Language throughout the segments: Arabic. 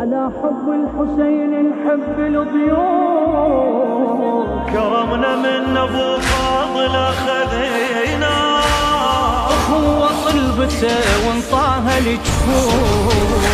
على حب الحسين نحب الضيوف. كرمنا من أبو فاضل أخذينا. اخوة طلبته وانطاها الجفوف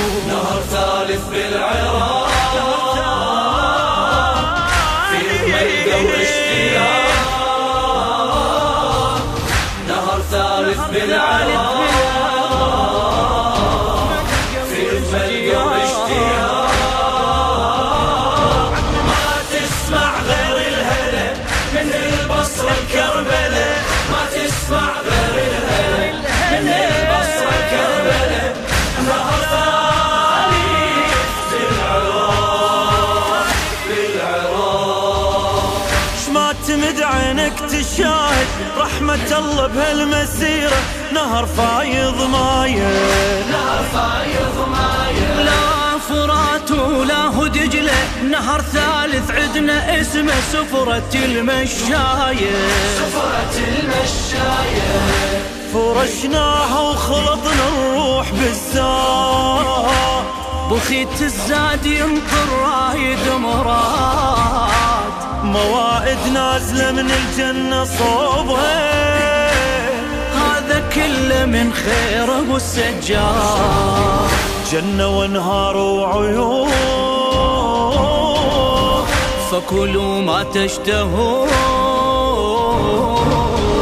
تشاهد رحمة الله بهالمسيرة نهر فايض مايه نهر فايض مايه لا فرات ولا هو دجلة نهر ثالث عدنا اسمه سفرة المشاية سفرة المشاية فرشناها وخلطنا الروح بالزاد بخيت الزاد ينطر رايد مراد. موائد نازلة من الجنة صوبها. هذا كله من خير أبو السجاد. جنة وانهار وعيون. فكلوا ما تشتهون.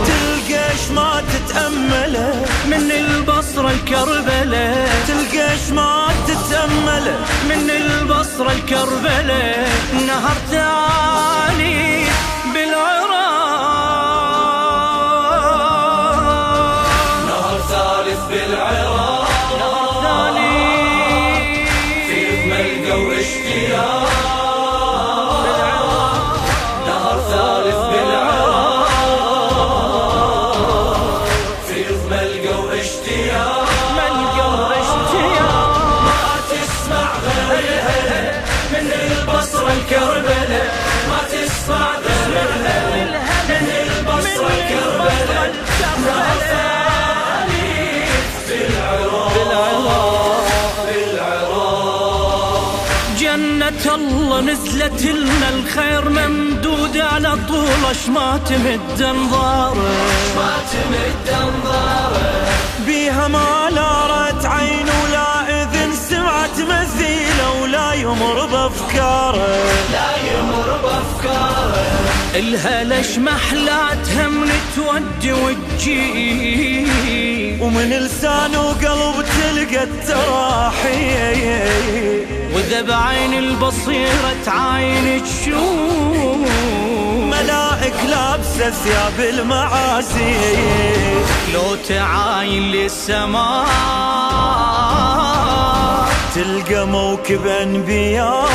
تلقاش ما تتأمله. من البصرة الكربلة. تلقاش ما تتأمله. من البصرة الكربلة. نهر جنة الله نزلت لنا الخير ممدود على طول. ما تمد انظاره ما تمد انظاره بيها ما لارت عين ولا إذن سمعت مزيله ولا يمر بافكاره لا يمر بافكاره الهلش محلاتها من تودي وتجي ومن لسان وقلب تلقى التراحي بعين البصيرة تعاين تشوف. ملائك لابسة ثياب المعازي لو تعاين للسماء. تلقى موكب أنبياء.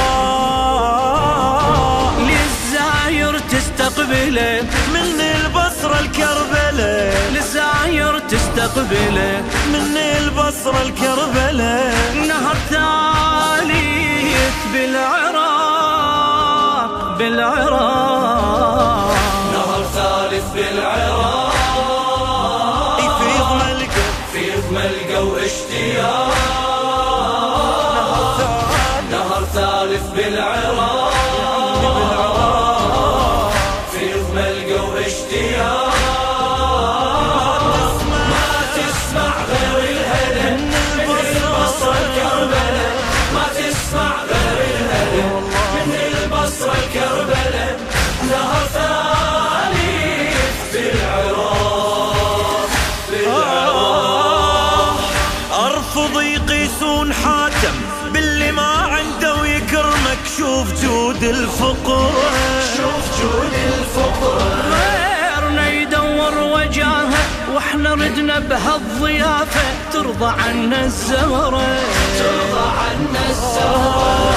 للزاير تستقبله من البصرة الكربلة. للزاير تستقبله من البصرة الكربلة. نهر ثالث بالعراق. شوف جود الفقر. شوف جود الفقر. غيرنا يدور وجاهه وإحنا ردنا بهالضيافه. ترضى عنا الزهره ترضى عنا السهرة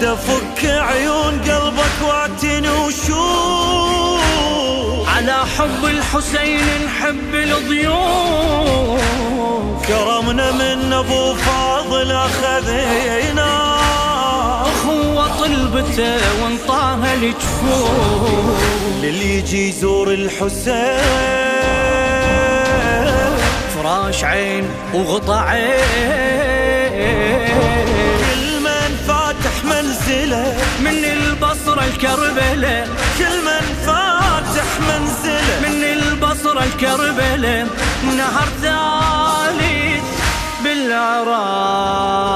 دفك عيون قلبك واعتني وشوف. على حب الحسين نحب الضيوف. كرمنا من أبو فاضل أخذينا. طلبته وانطاها الجفوف للي يجي يزور الحسين. فراش عين وغطى عين. كل من البصرة الكربلة. كل من فاتح منزله من البصرة الكربلة. نهر ثالث بالعراق.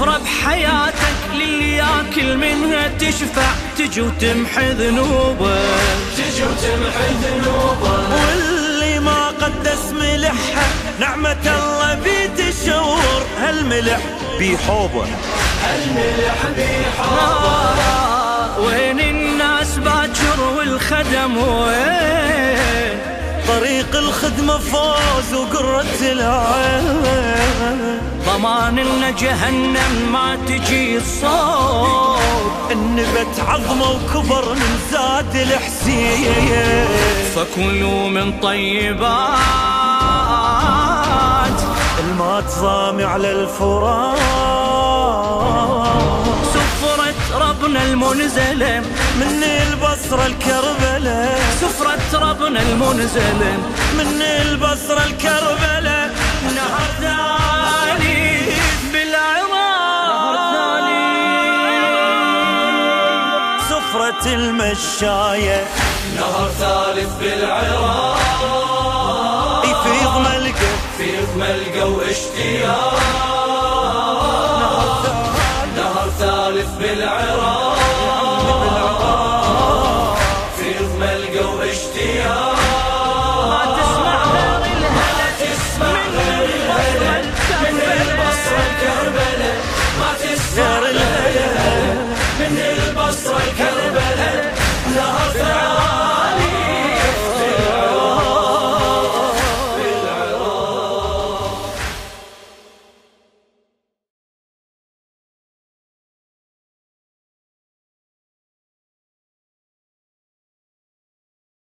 السفرة بحياتك للي ياكل منها تشفع تجي وتمحي ذنوبه تجي وتمحي ذنوبه واللي ما قدس ملحها نعمة الله بتشور هالملح بيحوبه. الملح بيحار آه، وين الناس باكر والخدم وين طريق الخدمة فوز وقرة العين. ضمان إن جهنم ما تجي الصوت. النبت عظمة وكبر من زاد الحسين. فكلوا من طيبات. المات الفرات سفرة ربنا المنزلة من البصرة الكربلة. سفرة ربنا المنزلة من البصرة الكربلة. نهر ثالث بالعراق. سفرة المشاية. نهر ثالث بالعراق. يفيض ملقى فيه ملقى واشتياق ثالث